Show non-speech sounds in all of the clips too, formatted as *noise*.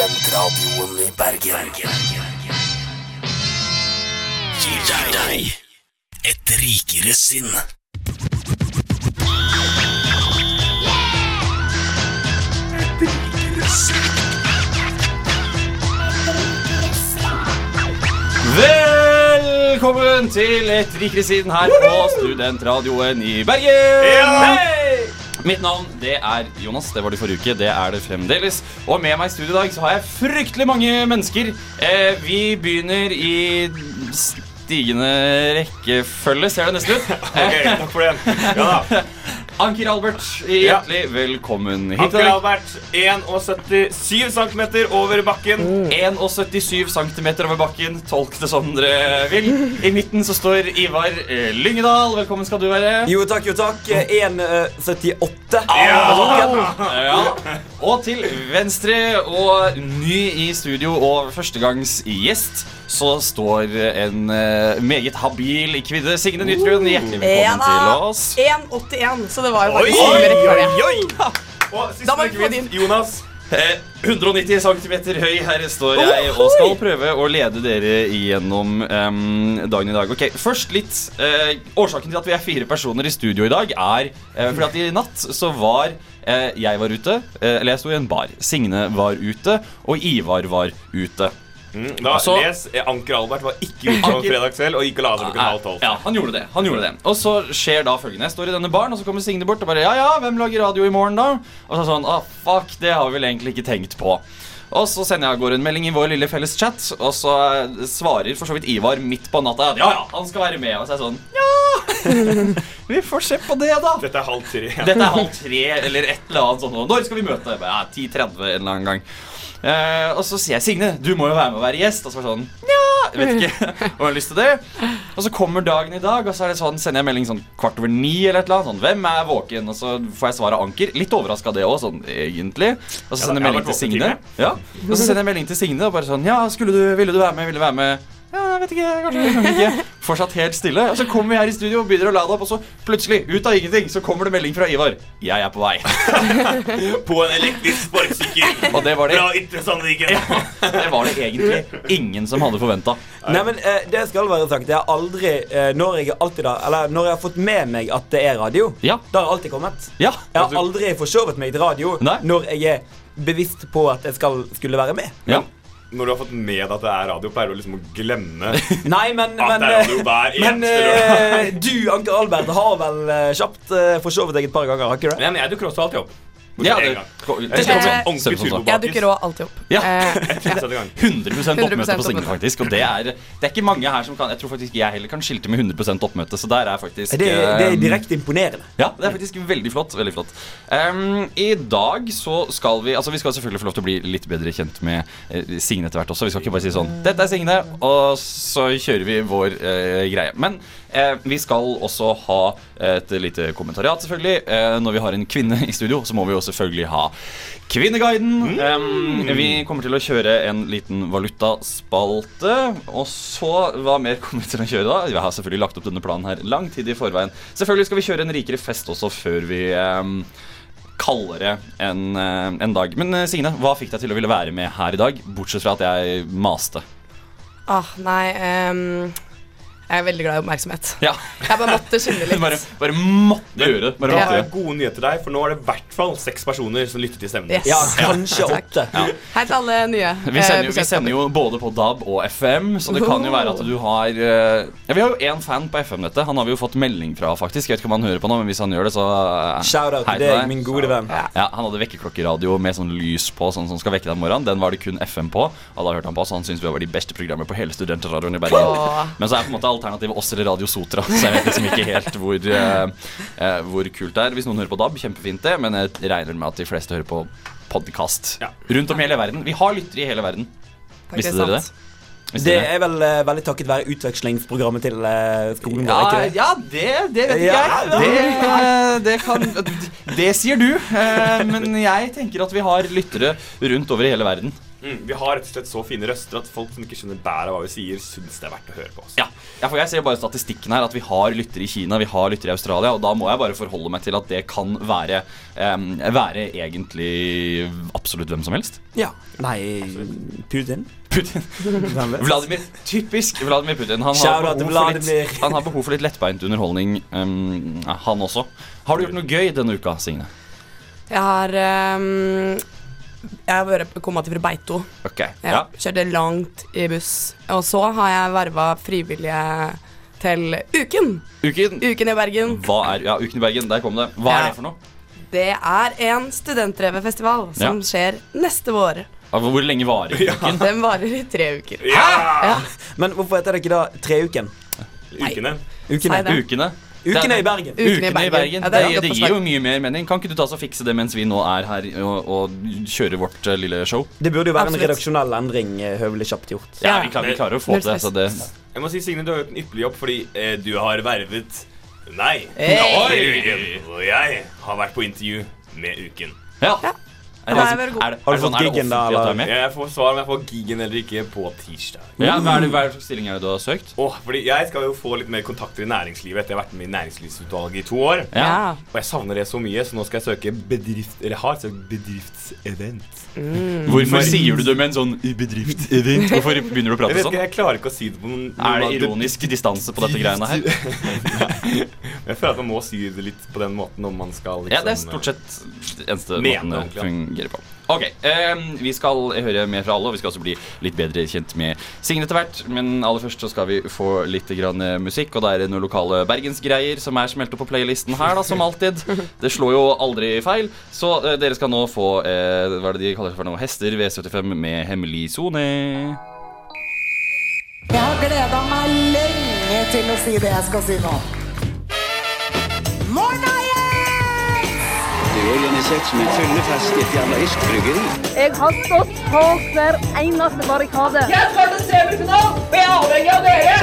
Studentradioen i Bergen. Gir deg et rikere sinn. Et rikere sinn. Velkommen til et rikere siden her på Studentradioen i Bergen. Hei! Mitt navn det er Jonas. Det var det forrige uke. Det er det fremdeles. Og med meg i studio i dag så har jeg fryktelig mange mennesker. Eh, vi begynner i stigende rekkefølge, ser det nesten ut. *laughs* Ok, takk for det. Ja da. Anker Albert, hjertelig velkommen hit. Anker Albert, 1,77 cm over bakken. 1,77 cm over bakken. Tolk det som dere vil. I midten så står Ivar eh, Lyngedal. Velkommen skal du være. Jo takk, jo takk. 1,78. Ja. Og til venstre og ny i studio og førstegangsgjest så står en eh, meget habil kvinne. Signe Nytrud, hjertelig velkommen til oss. 1,81, så det var jo faktisk oi, rett oi, det. oi. *laughs* Og Da siste må vi få din. Jonas. Eh, 190 cm høy, her står jeg og skal prøve å lede dere igjennom em, dagen i dag. Ok, Først litt eh, Årsaken til at vi er fire personer i studio i dag, er eh, fordi at i natt så var eh, jeg var ute, eh, eller jeg sto i en bar. Signe var ute, og Ivar var ute. Mm, Da Så- les eh, Anker Albert var ikke ute på en fredag selv og gikk og la seg klokken halv tolv. Ja, han gjorde det. han gjorde det Og så skjer da følgende. Jeg står i denne baren, og så kommer Signe bort og bare Ja, ja, hvem lager radio i morgen, da? Og så sånn Ah, fuck, det har vi vel egentlig ikke tenkt på. Og så sender jeg av gårde en melding i vår lille felles chat, og så eh, svarer for så vidt Ivar midt på natta at ja, ja, han skal være med. Og så er jeg sånn Ja! *laughs* vi får se på det, da. Dette er halv tre. Dette er halv tre eller et eller annet sånt. Når skal vi møte? Ja, 10.30 en eller annen gang. Eh, og så sier jeg Signe, du må jo være med og være gjest. Og så var sånn Ja, vet ikke *laughs* om jeg har lyst til det. Og så kommer dagen i dag, og så det sånn, sender jeg melding sånn kvart over ni. eller et eller annet sånn, Hvem er våken? Og så får jeg svar av Anker. Litt overraska det òg, sånn egentlig. Og så sender jeg melding til Signe. Ja, Og så sender jeg melding til Signe og bare sånn Ja, skulle du, ville du være med? Ville du være med? Ja, jeg vet ikke, kanskje, kanskje ikke. *laughs* Fortsatt helt stille. Og så kommer vi her i studio og begynner å lade opp, og så plutselig, ut av ingenting, så kommer det melding fra Ivar. Jeg er på vei. *laughs* På en elektrisk sparkesykkel *laughs* Og det var det. fra Ytre Sandviken. Det var det egentlig ingen som hadde forventa. Nei, men eh, Det skal være sagt. Jeg har aldri eh, Når jeg alltid da Eller når jeg har fått med meg at det er radio, Ja. da har jeg alltid kommet. Ja. Jeg har aldri forsovet meg til radio Nei. når jeg er bevisst på at jeg skal, skulle være med. ja. Når du har fått med at det er radio, pleier du liksom å glemme *laughs* Nei, men at Men, det er radio eh, hver men eneste lørdag. eh, du, Anker Albert, har vel eh, kjapt forsovet deg et par ganger, har ikke du det? Nei, men jeg dukker også alltid opp. Ja det, det, Jeg Eh, dukker òg alltid opp. Ja. Eh, 30 ganger. 100 oppmøte på 100% Signe, faktisk. Og det er, det er ikke mange her som kan Jeg tror faktisk jeg heller kan skilte med 100% oppmøte, så der er faktisk Det, det er eh, direkte imponerende. Ja, det er faktisk veldig flott. veldig flott Um, I dag så skal vi Altså Vi skal selvfølgelig få lov til å bli litt bedre kjent med eh, Signe etter hvert også. Vi skal ikke bare si sånn 'Dette er Signe', og så kjører vi vår uh, greie. Men eh, vi skal også ha et lite kommentariat, selvfølgelig. Eh, når vi har en kvinne i studio, så må vi jo selvfølgelig ha Kvinneguiden. Em, vi kommer til å kjøre en liten valutaspalte. Og så Hva mer kommer vi til å kjøre da? Vi har selvfølgelig lagt opp denne planen her lang tid i forveien. Selvfølgelig skal vi kjøre en rikere fest også før vi em, kaller det en, eh, dag. Men eh, Signe, hva fikk deg til å ville være med her i dag? Bortsett fra at jeg maste. ah, nei ehm, Jeg er veldig glad i oppmerksomhet. Ja, Jeg bare måtte skille litt. *laughs* Bare, bare måtte gjøre det. Bare måtte Ja. gode nyheter til deg, for nå er det i hvert fall seks personer som lytter til stemmen. Yes. Ja, kanskje åtte. Hei til alle nye. Vi eh, sender, jo, vi sender jo både på DAB og FM, så det kan jo være at du har eh, Ja, Vi har jo én fan på FM-nettet. Han har vi jo fått melding fra, faktisk. Jeg vet ikke om han hører på nå, men hvis han gjør det, så eh, Shout-out til deg, min gode venn. Ja, Han hadde vekkerklokkeradio med sånn lys på, sånn som skal vekke deg om morgenen. Den var det kun FM på. og da hørte han på, så han syns vi var de beste programmene på hele studentradioen i Bergen. Men så er på en måte alternativet oss eller Radio Sotra, så jeg vet liksom ikke helt hvor, uh, eh, hvor kult det er. Hvis noen hører på DAB, kjempefint det, men jeg regner med at de fleste hører på podkast Ja. rundt om i hele verden. Vi har lyttere i hele verden. Visste dere det? Visste Det er vel uh, veldig takket være utvekslingsprogrammet til uh, skolen vår, Ja, ikke det? ja det, det vet ikke Ja, jeg. Det, det kan Det sier du. Men jeg tenker at vi har lyttere rundt over i hele verden. Mm, vi har rett og slett så fine røster at folk som ikke skjønner bæret av hva vi sier, syns det er verdt å høre på oss. Ja. ja, for jeg ser bare statistikken her at vi har lyttere i Kina, vi har lyttere i Australia, og da må jeg bare forholde meg til at det kan være, um, være egentlig absolutt hvem som helst. Ja. Nei, Putin? Putin. Vladimir, typisk Vladimir Putin. Han har, behov til for litt, han har behov for litt lettbeint underholdning, um, han også. Har du gjort noe gøy denne uka, Signe? Jeg har ehm, Jeg har vært kommet til fra Beito. Ok, Ja. ja. Kjørte langt i buss. Og så har jeg verva frivillige til Uken. Uken. Uken i Bergen. Hva er, ja, Uken i Bergen, der kom det. Hva er det for noe? Det er en studentdrevet festival som Ja. skjer neste vår. Hvor lenge varer uken? Den varer i tre uker. Ja! Ja. Men hvorfor heter det ikke da Treuken? Ukene. Ukene. Ukene. Ukene i Bergen. Ukene i Ukene i Bergen. Bergen. Ja, det, det det, gir jo mye mer mening. Kan ikke du ta oss og fikse det mens vi nå er her og, og kjører vårt uh, lille show? Det burde jo være en redaksjonell endring, uh, høvelig kjapt gjort. Ja, vi, klarer, vi klarer å få til det. Så det Jeg må si, Signe, du har gjort en ypperlig jobb fordi eh, du har vervet Nei. Hey! Uken. Og jeg har vært på intervju med Uken. ja. Ja. Er det, er jeg er det, Har du sånn, fått er giggen da, du er eller? Jeg får svar om jeg får gigen eller ikke på tirsdag. Ja, hva er det, hva er det slags stilling er det du har søkt? Oh, fordi Jeg skal jo få litt mer kontakter i næringslivet etter jeg har vært med i Næringslivsutvalget i to år. Ja. Og jeg savner det så mye, så nå skal jeg søke bedrift... Eller har søkt bedriftsevent. Hvorfor sier du det med en sånn bedriftsevent? Hvorfor begynner du å Jeg prate vet sånn? jeg klarer ikke å si det på noen Er det ironisk ironisk distanse på dette greiene her? *laughs* Jeg føler at man må si det litt på den måten om man skal liksom Ja, det er stort sett eneste måten det ja. Fungerer på. Ok, eh, Vi skal høre mer fra alle, og vi skal også bli litt bedre kjent med Signe etter hvert. Men aller først så skal vi få litt grann eh, musikk, og da er det noen lokale bergensgreier som er smelt opp på playlisten her, da, som alltid. *laughs* Det slår jo aldri feil. Så eh, dere skal nå få eh, hva er det de kaller for noe? Hester V75 med hemmelig sone. Jeg har gleda meg lenge til å si det jeg skal si nå. Organisert som en fyllefest i et jævla irsk bryggeri. Jeg har stått på hver eneste barrikade. Jeg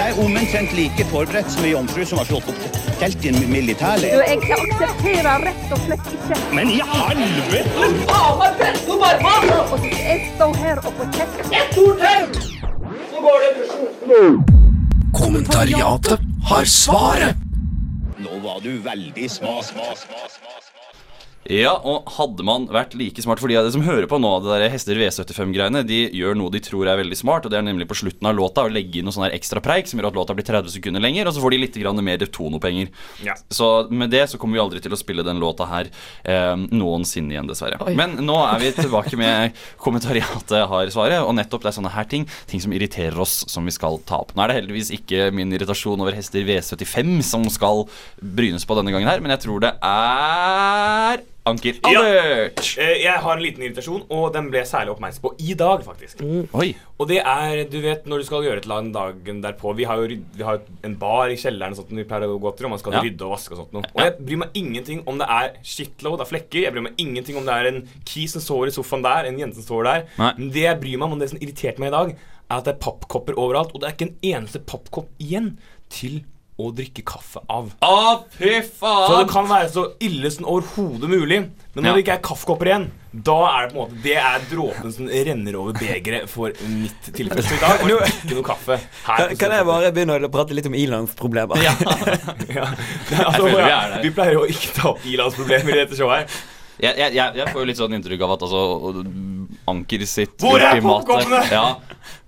er omtrent like forberedt som ei jomfru som har slått opp telt i en Du, militærleir. jeg aksepterer rett og slett ikke. Men i helvete! Og så skal jeg stå her og få kjeft. Kommentariatet har svaret. Nå var du veldig sma, sma, sma, sma. Ja, og hadde man vært like smart Fordi det som hører på nå, det der Hester V75-greiene, de gjør noe de tror er veldig smart, og det er nemlig på slutten av låta å legge inn noe sånn her ekstra preik som gjør at låta blir 30 sekunder lenger, og så får de litt grann mer tonopenger. Ja. Så med det så kommer vi aldri til å spille den låta her eh, noensinne igjen, dessverre. Oi. Men nå er vi tilbake med *laughs* kommentariatet har svaret, og nettopp det er sånne her ting, ting som irriterer oss, som vi skal ta opp. Nå er det heldigvis ikke min irritasjon over Hester V75 som skal brynes på denne gangen her, men jeg tror det er Anker Ja. Eh, Jeg har en liten irritasjon, og den ble jeg særlig oppmerksom på i dag, faktisk. Oi. Og det er, du vet, når du skal gjøre et eller annet dagen derpå Vi har jo vi har en bar i kjelleren og sånt, vi pleier å gå til, og man skal Ja. rydde og vaske og sånt noe. Og jeg bryr meg ingenting om det er shitload av flekker. Jeg bryr meg ingenting om det er en key som sover i sofaen der, en jente som sover der. Nei. Men det jeg bryr meg om, og det som irriterte meg i dag, er at det er pappkopper overalt, og det er ikke en eneste pappkopp igjen til å drikke kaffe av. Å, fy Så det kan være så ille som overhodet mulig. Men når Ja. det ikke er kaffekopper igjen, da er det på en måte Det er dråpen som renner over begeret for mitt tilfelle. I dag det ikke noe kaffe. Her Kan, kan jeg bare begynne å prate litt om ilandsproblemer? Ja. *laughs* ja. altså, vi vi pleier jo ikke ta opp ilandsproblemer i dette showet. her Jeg, jeg, jeg, får jo litt sånn inntrykk av at altså, Anker sitt Hvor er Ja,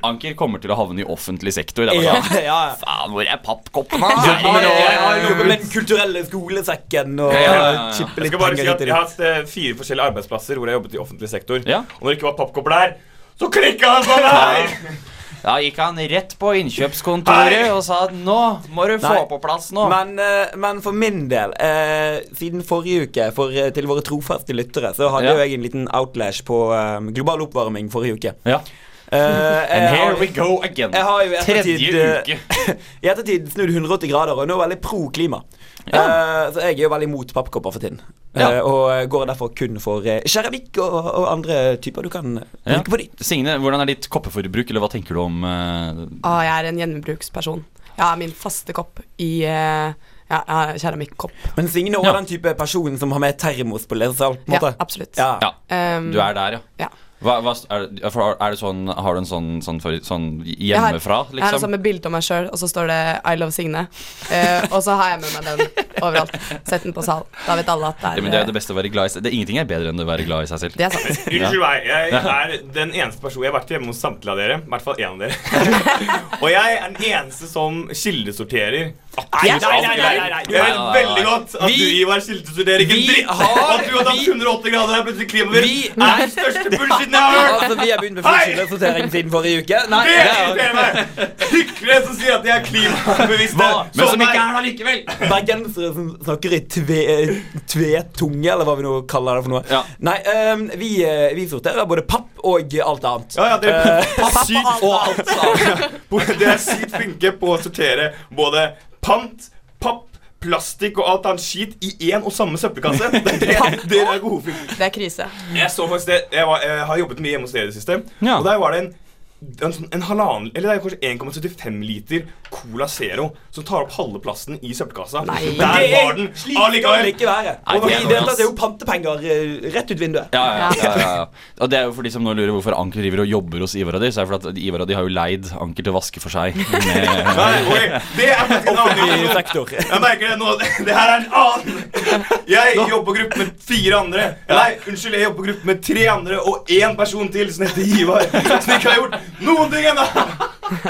Anker kommer til å havne i offentlig sektor. Ja, *laughs* ja. Faen, hvor er pappkoppen? Nei, jobbet med Den kulturelle skolesekken og Ja, ja, ja. *laughs* chippe Jeg litt penger at hit og jeg har hatt eh, fire forskjellige arbeidsplasser hvor jeg jobbet i offentlig sektor. Ja. Og når det ikke var pappkopper der, så klikka han sånn *laughs* her! Da gikk han rett på innkjøpskontoret Hei! og sa at nå må du få Nei. på plass nå. Men, eh, men for min del, eh, siden forrige uke, for, eh, til våre trofaste lyttere, så hadde Ja. jo jeg en liten outlash på eh, global oppvarming forrige uke. Ja. Eh, And here har- we go again. Jeg har jo ettertid, Tredje eh, uke. *laughs* I ettertid snudd 180 grader og nå er jeg veldig pro klima. Eh, så jeg er jo veldig mot pappkopper for tiden. Eh, Ja. og går derfor kun for uh, keramikk og, og andre typer du kan Ja. på nytt. Signe, hvordan er ditt koppeforbruk, eller hva tenker du om uh... Ah, jeg er en gjenbruksperson. Jeg har min faste kopp i uh, ja, keramikkopp. Men Signe er Ja. den type person som har med termos på lesesal. Ja, absolutt. Ja. Ja, Um, du er der, ja. Ja. Hva, hva, er, det, er det sånn Har du en sånn, sånn, for, sånn hjemmefra, liksom? Jeg har en liksom? sånn med bilde av meg sjøl, og så står det 'I love Signe'. Uh, og så har jeg med meg den overalt. Sett den på sal. Da vet alle at det er Ja, men det er jo det beste å være glad i seg. Det, Ingenting er bedre enn å være glad i seg selv. Det er sant. *laughs* Unnskyld meg, jeg er den eneste personen Jeg har vært hjemme hos samtlige av dere. I hvert fall én av dere. *laughs* og jeg er den eneste som kildesorterer. Nei, nei, nei, nei, nei, nei. Jeg vet veldig godt at Vi- du, Ivar, kildesorterer ikke dritt. har- at du har tatt 180 grader er plutselig klimavirus. Vi- er den største *laughs* bullshiten jeg har hørt. Altså, Vi har begynt med Hei! fullskyldesortering siden forrige uke. Nei, Det det er- irriterer meg! Hyklere som sier at de er klimabevisste. Men som ikke er det likevel. Bergensere som snakker i tve, tvetunge, eller hva vi nå kaller det for noe. Ja. Nei, ehm, vi, eh, vi sorterer både papp og alt annet. Ja, ja, det papp og alt annet *laughs* Dere er sykt flinke på å sortere både pant, papp, plastikk og alt annet skit i én og samme søppelkasse. *laughs* Det er det er. Det er krise. Jeg så faktisk det Jeg, var, jeg har jobbet mye hjemme hos dere i det siste. Ja. Og der var det en en, en halvannen Eller det er kanskje 1,75 liter Cola Zero som tar opp halve plassen i søppelkassa. Nei. Der var den det allikevel. ikke være. Nei, Og det det er jo pantepenger eh, rett ut vinduet. Ja, ja, ja, ja, ja. *laughs* Og det er jo for de som nå lurer hvorfor Anker driver og jobber hos Ivar og de, så er det fordi at Ivar og de har jo leid Anker til å vaske for seg. *laughs* Med, Nei, oi, det er faktisk en annen sektor. Jeg merker det nå. Det her er en annen. Jeg jobber på gruppe med fire andre. Nei, unnskyld, jeg jobber på gruppe med tre andre og én person til som heter Ivar. Som ikke har gjort noen ting ennå.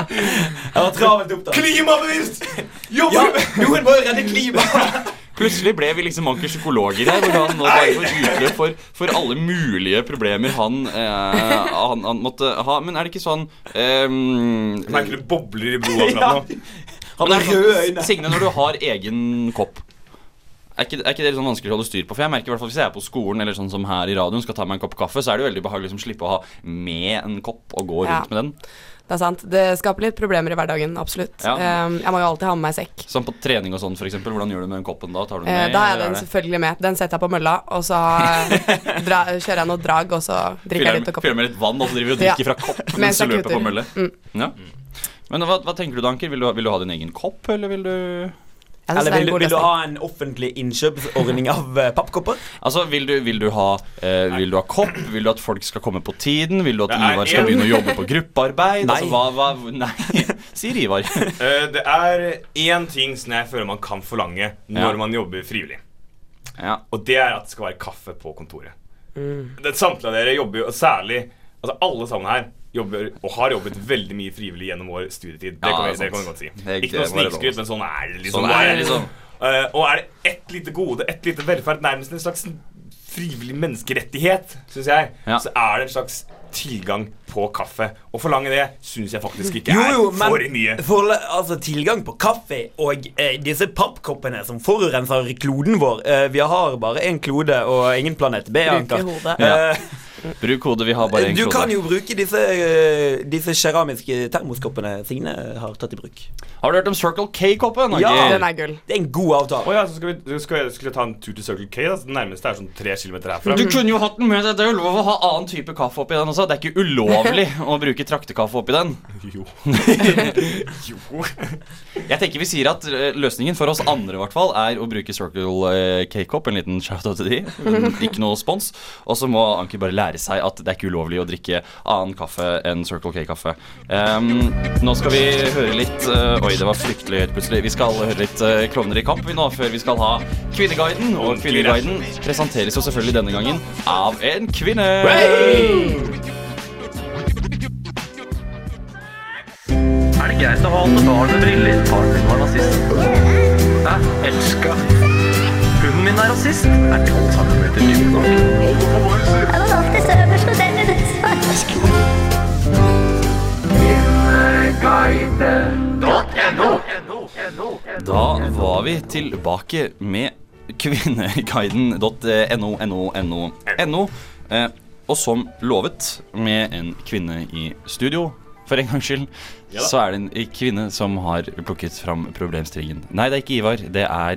Jeg *laughs* var travelt opptatt. Klimabevisst! Ja, Jobber noen må jo redde klimaet! *laughs* Plutselig ble vi liksom Anker psykologer her, hvor han nå bare får utløp for, for alle mulige problemer han, eh, han, han måtte ha. Men er det ikke sånn eh, merker det bobler i blodet akkurat *laughs* nå. Han har røde øyne. Signe, når du har egen kopp er ikke, er ikke det sånn vanskelig å holde styr på? For jeg merker i hvert fall Hvis jeg er på skolen eller sånn som her i radioen skal ta meg en kopp kaffe, så er det veldig behagelig å liksom, slippe å ha med en kopp og gå Ja. rundt med den. Det er sant. Det skaper litt problemer i hverdagen, absolutt. Ja. Um, jeg må jo alltid ha med meg sekk. Sånn på trening og sånn, eksempel. Hvordan gjør du med den koppen da? Tar du den Eh, med? da jeg den er selvfølgelig med. Den setter jeg på mølla, og så *laughs* dra, kjører jeg noe drag, og så drikker Fyller jeg litt av fyller koppen. med litt vann, og så driver du og *laughs* Ja. fra kopp *laughs* Mens du løper på mølle. Mm. Ja. Men hva, hva tenker du da, Anker? Vil du, vil du ha din egen kopp, eller vil du Eller er vil, vil du ha en offentlig innkjøpsordning av eh, pappkopper? Altså, vil du, vil du ha eh, Vil du ha kopp? Vil du at folk skal komme på tiden? Vil du at Ivar skal begynne å jobbe på gruppearbeid? Nei. Altså, hva, hva Nei, *laughs* sier Ivar. *laughs* Eh, Det er én ting som jeg føler man kan forlange når Ja. man jobber frivillig. Ja. Og det er at det skal være kaffe på kontoret. Det Samtlige av dere jobber jo, særlig Altså alle sammen her jobber og har jobbet veldig mye frivillig gjennom vår studietid. Det Ja, kan vi, det kan vi godt si. Ikke det noe snikskryt, men sånn er det liksom. Sånn er det liksom. Uh, og er det ett lite gode, ett lite velferd, nærmest en slags frivillig menneskerettighet, syns jeg, Ja. så er det en slags tilgang på kaffe. Å forlange det syns jeg faktisk ikke Jo, er jo, men for mye. for, altså, tilgang på kaffe og eh, disse pappkoppene som forurenser kloden vår eh, Vi har bare én klode og ingen planet B, Bruker Anker. hodet. Eh, Bruk hodet, vi har bare én du kan jo bruke disse, disse keramiske termoskoppene Signe har tatt i bruk. Har du hørt om Circle K-koppen? Ja. Den er gull. Det er en god avtale. Oh, ja, så skal vi, skal jeg, skulle jeg ta en tur til Circle K? Da? Det nærmeste er sånn tre kilometer herfra. Du kunne jo hatt den med deg. Det er jo lov å ha annen type kaffe oppi den også. Det er ikke ulovlig *laughs* å bruke traktekaffe oppi den. Jo. *laughs* jo. Jeg tenker vi sier at eh, løsningen for oss andre i hvert fall er å bruke Circle eh, K-kopp. En liten shout-out til de. *laughs* Ikke noe spons. Og så må Anki bare lære seg at det er ikke ulovlig å drikke annen kaffe enn Circle K-kaffe. Um, nå skal vi høre litt uh, Oi, det var fryktelig høyt plutselig. Vi skal høre litt uh, Klovner i kamp vi nå, før vi skal ha Kvinneguiden. Og Kvinneguiden presenteres jo selvfølgelig denne gangen av en kvinne. Er det greit å ha alle barn med briller? Faren min var nazist. Hæ? elska. Min er rasist. Er 12 cm dyp nok? Jeg var alltid øverst på den Da var vi tilbake med kvinneguiden.no, no, no, no, eh, og som lovet, med en kvinne i studio, for en gangs skyld, så er det en kvinne som har plukket fram problemstillingen. Nei, det er ikke Ivar, det er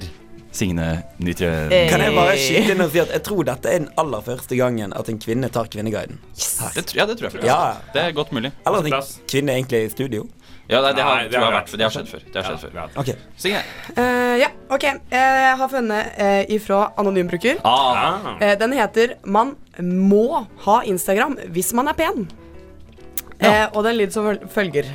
Signe Nytrøen. Eh. Kan jeg bare skyte inn og si at jeg tror dette er den aller første gangen at en kvinne tar Kvinneguiden. Det, ja, det tror jeg faktisk. Ja. Det er godt mulig. Eller at en kvinne egentlig er i studio. Ja, det, det har, Nei, det har har vært- det har skjedd før. Det har skjedd før. Okay. Signe. Uh, ja, ok. Jeg har funnet uh, ifra anonym bruker. Ah, Uh, den heter 'Man må ha Instagram hvis man er pen. Eh, og den lyder som følger.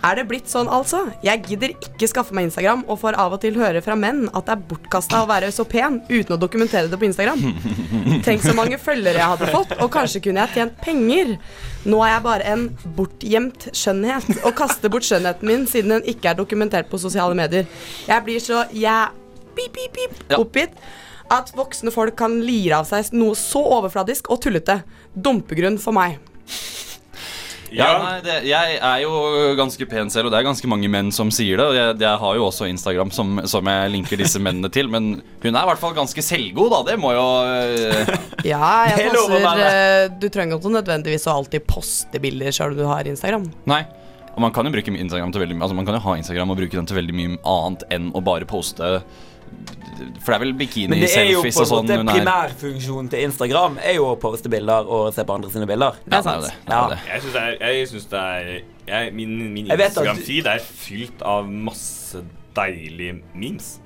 Er det blitt sånn, altså? Jeg gidder ikke skaffe meg Instagram, og får av og til høre fra menn at det er bortkasta å være så pen uten å dokumentere det på Instagram. *laughs* Tenk så mange følgere jeg hadde fått, og kanskje kunne jeg tjent penger. Nå er jeg bare en bortgjemt skjønnhet, og kaster bort skjønnheten min siden den ikke er dokumentert på sosiale medier. Jeg blir så jeg pip, pip, pip, oppgitt at voksne folk kan lire av seg noe så overfladisk og tullete. Dumpegrunn for meg. Ja, nei, det, Jeg er jo ganske pen selv, og det er ganske mange menn som sier det. Og jeg, jeg har jo også Instagram som, som jeg linker disse mennene til, men hun er i hvert fall ganske selvgod, da. Det må jo uh, *laughs* Ja, jeg er passer eh, Du trenger ikke nødvendigvis å alltid poste bilder sjøl om du har Instagram. Nei. Og man kan jo bruke Instagram til veldig mye Altså man kan jo ha Instagram og bruke den til veldig mye annet enn å bare poste For det er vel Men det jo bikini-selfies og sånn hun er. primærfunksjonen til Instagram er jo å poste bilder og se på andre sine bilder. Ja, det er det. det, er det. Jeg syns det er, jeg synes det er jeg, Min, min du- Instagram-feed er fylt av masse deilige memes.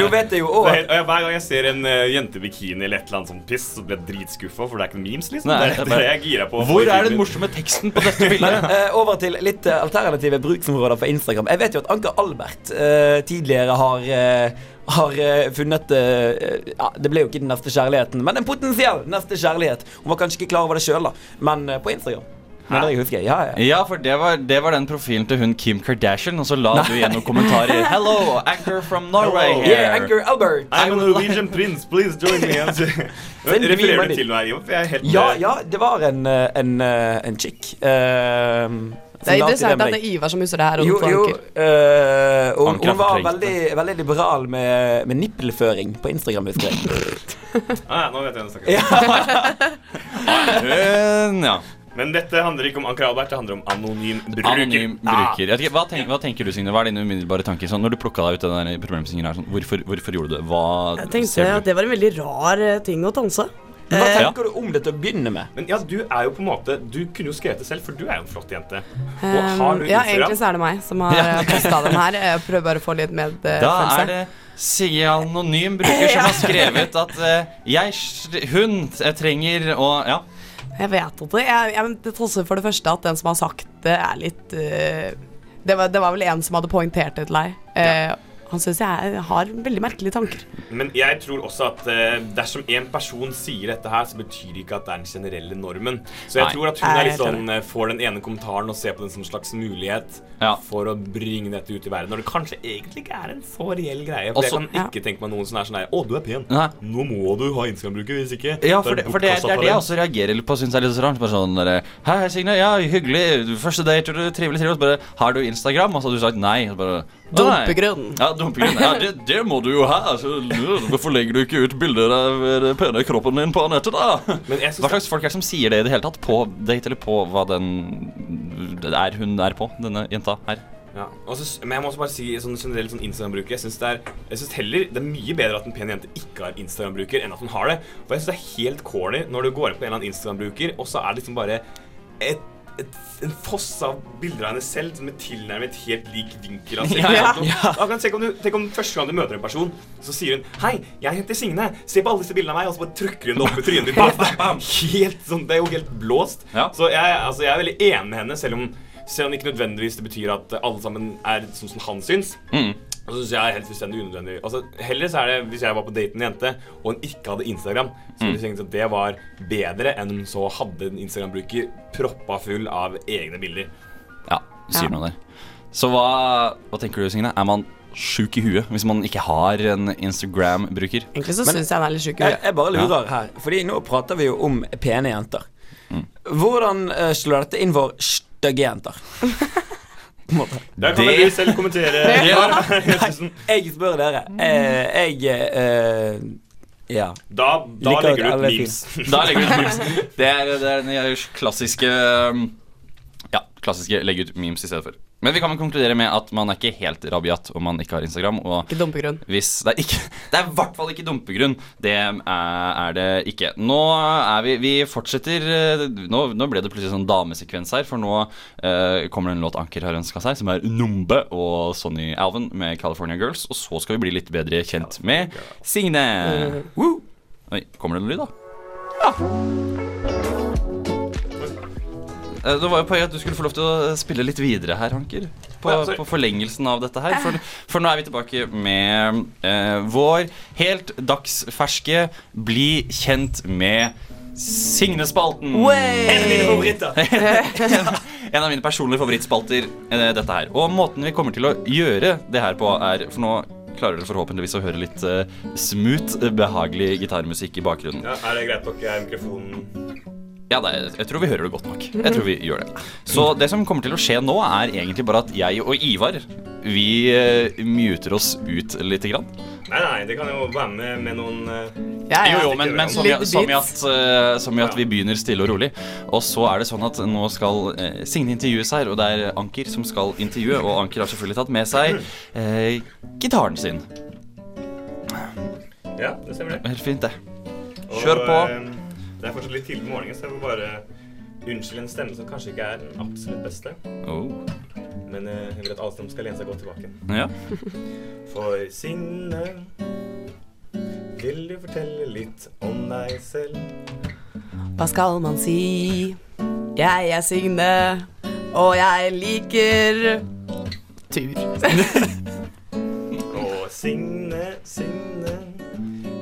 Nå vet jeg jo òg hver gang jeg ser en uh, jente i bikini eller et eller annet sånt piss, så blir jeg dritskuffa, for det er ikke noen memes, liksom. Nei, det, det det jeg girer gira på. Hvor er den morsomme teksten på dette bildet? uh, over til litt uh, alternative bruksområder for Instagram. Jeg vet jo at Anker Albert eh, tidligere har eh, har eh, funnet eh, ja, Det ble jo ikke den neste kjærligheten, men en potensiell neste kjærlighet. Hun var kanskje ikke klar over det sjøl, men eh, på Instagram. Men det jeg husker, ja, ja. Ja, for det var, det var den profilen til hun Kim Kardashian, og så la du igjen noen kommentarer. *laughs* Hello, anchor from Norway Hello. here. Yeah, anchor Albert. I'm a Norwegian prince, please join me. *laughs* *laughs* Refererer du til noe her, Ivar? For jeg er helt Ja, ja, det var en, eh, en, eh, en chick. eh, Det er interessant at det er Ivar som husker det her. Jo, jo øh, hun, hun var veldig, veldig liberal med, med nippelføring på Instagram, husker jeg. Ah, ja, nå vet jeg hva du snakker om. Hun, ja. Men dette handler ikke om Anker Albert, det handler om anonym bruker. Anonym bruker. Jeg vet ikke, hva, tenker, hva tenker du, Signe? Hva er dine umiddelbare tanker? Sånn, når du plukka deg ut den problemstillingen her, sånn, hvorfor, hvorfor gjorde du det? Hva Jeg tenkte ser at det var en veldig rar eh, ting å danse. Men Hva Eh, tenker du om det til å begynne med? Men ja, du er jo på en måte Du kunne jo skrevet det selv, for du er jo en flott jente. Og Um, har du ja, egentlig så er det meg som har ja. posta den her. Jeg prøver bare å få litt Da er det Sigge Anonym bruker som har *laughs* skrevet at uh, jeg, hun jeg trenger å Ja. Jeg vet ikke. Jeg, jeg, det trosser for det første at den som har sagt det, er litt uh, det, var, det var vel en som hadde poengtert det til deg. Eh, han syns jeg har veldig merkelige tanker. Men jeg tror også at uh, dersom en person sier dette her, så betyr det ikke at det er den generelle normen. Så jeg Nei. tror at hun er litt sånn, eh, får den ene kommentaren og ser på den som en slags mulighet Ja. for å bringe dette ut i verden. Når det kanskje egentlig ikke er en så reell greie. For Også- jeg kan ikke tenke meg noen som er sånn her Å, du er pen. Nei. Nå må du ha Instagram-bruker, hvis ikke Ja, for det, for det, det er det jeg også reagerer litt på. Synes jeg er litt så rart. Bare sånn der, Hei, hei, Signe. Ja, hyggelig. Første date, trivelig, trivelig. Bare Har du Instagram? Og så hadde du sagt nei. Bare, «Å, nei». Dumpegrunn. Ja, dumpegrunn. Ja, det, det må du jo ha. Hvorfor legger du ikke ut bilder av den pene kroppen din på nettet, da? Men jeg Hva slags folk er det som sier det i det hele tatt? På date, eller på hva den det er hun er på, denne jenta her? Ja, Også, men jeg må også bare si sånn generelt sånn Instagram-bruker Jeg synes det det er mye bedre at en pen jente ikke har Instagram-bruker, enn at hun har det. For jeg synes det er helt corny når du går inn på en eller annen Instagram-bruker, og så er det liksom bare et, et, en foss av bilder av henne selv som er tilnærmet helt lik vinkel. av *laughs* seg. Ja, ja. Akkurat Tenk om, du, tenk om første gang du møter en person, så sier hun 'Hei, jeg heter Signe. Se på alle disse bildene av meg.' Og så bare trykker hun det opp i trynet ditt. *laughs* Helt sånn, Det er jo helt blåst. Ja. Så jeg, altså, jeg er veldig enig med henne, selv om, selv om ikke nødvendigvis det betyr at alle sammen er sånn som han syns. Mm. Og så synes jeg er helt fullstendig unødvendig. Altså, heller så er det hvis jeg var på date med en jente, og hun ikke hadde Instagram, så ville jeg tenkt at det var bedre enn hun så hadde en Instagram-bruker proppa full av egne bilder. Ja, du sier Ja. noe der. Så hva, hva tenker du, Signe? Er man sjuk i huet hvis man ikke har en Instagram-bruker? Egentlig så syns jeg han er litt sjuk i Jeg, huet. jeg bare lurer her, Fordi nå prater vi jo om pene jenter. Hvordan uh, slår dette inn for stygge jenter? *laughs* På en måte. Der kan Det- vel du selv kommentere. *laughs* Ja. *laughs* Jeg spør dere. Eh, jeg eh, Ja. Da, da legger du ut memes. Da legger du ut memes. Det er, det er den klassiske um, klassiske legge ut memes i stedet for. Men vi kan vel konkludere med at man er ikke helt rabiat om man ikke har Instagram. Og Ikke dumpegrunn. hvis Det er ikke *laughs* Det er i hvert fall ikke dumpegrunn. Det er, er det ikke. Nå er vi Vi fortsetter eh, Nå, nå ble det plutselig sånn damesekvens her, for nå eh, kommer det en låt Anker har ønska seg, som er Numbe og Sonny Alven med California Girls. Og så skal vi bli litt bedre kjent med Signe. Woo! Oi, kommer det noe lyd, da? Ja. Eh, Det var jo poenget at du skulle få lov til å spille litt videre her, Hanker. På, Ja, på forlengelsen av dette her. For, for nå er vi tilbake med eh, vår helt dagsferske Bli kjent med Signe-spalten. En av mine favoritter. *laughs* En av mine personlige favorittspalter, eh, dette her. Og måten vi kommer til å gjøre det her på, er For nå klarer dere forhåpentligvis å høre litt eh, smooth, eh, behagelig gitarmusikk i bakgrunnen. Ja, er det greit dere er mikrofonen Ja, det er, jeg tror vi hører det godt nok. Jeg tror vi gjør det. Så det som kommer til å skje nå, er egentlig bare at jeg og Ivar vi eh, muter oss ut lite grann. Nei, nei, det kan jo være med med noen eh, Ja, ja. Jo, jo, men, men som, i, som, i at, eh, som i at vi begynner stille og rolig. Og så er det sånn at nå skal uh, Signe intervjues her, og det er Anker som skal intervjue. Og Anker har selvfølgelig tatt med seg eh, gitaren sin. Ja, det stemmer det. Helt fint, det. Kjør på. eh, det er fortsatt litt tidlig på morgenen, så jeg vil bare unnskylde en stemme som kanskje ikke er den absolutt beste. Oh. Men eh, jeg vil at alle sammen skal lene seg godt tilbake. Ja. *laughs* For Signe, vil du fortelle litt om deg selv? Hva skal man si? Jeg er Signe, og jeg liker tur. *laughs* Og Signe, Signe,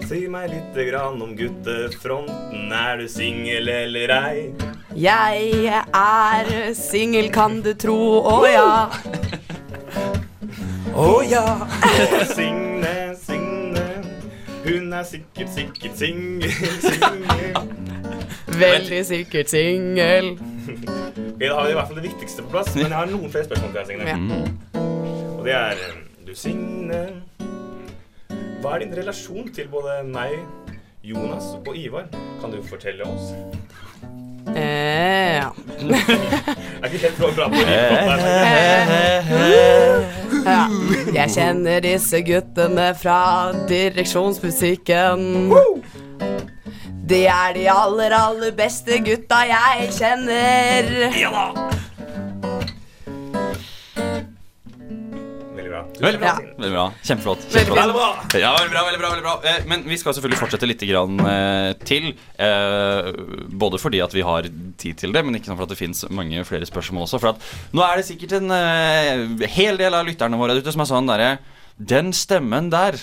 si meg lite grann om guttefronten. Er du singel eller ei? Jeg er singel, kan du tro, å ja. Å ja. Og Signe, Signe, hun er sikkert, sikkert singel, singel. Veldig sikkert singel. Vi har i hvert fall det viktigste på plass, men jeg har noen flere spørsmål til deg, Signe. Ja. Og det er eh, Du, Signe, hva er din relasjon til både meg, Jonas og Ivar? Kan du fortelle oss? Eh, ja. *laughs* Er ikke helt bra bra på ja. Jeg kjenner disse guttene fra direksjonsmusikken. De er de aller, aller beste gutta jeg kjenner. Ja da! Veldig bra. Ja. Veldig bra. Kjempeflott. Veldig bra. Ja, veldig bra, veldig bra, veldig bra. Eh, Men vi skal selvfølgelig fortsette litt grann, eh, til. Eh, både fordi at vi har tid til det, men ikke sånn for at det fins mange flere spørsmål også. For at nå er det sikkert en eh, hel del av lytterne våre ute som er sånn derre Den stemmen der,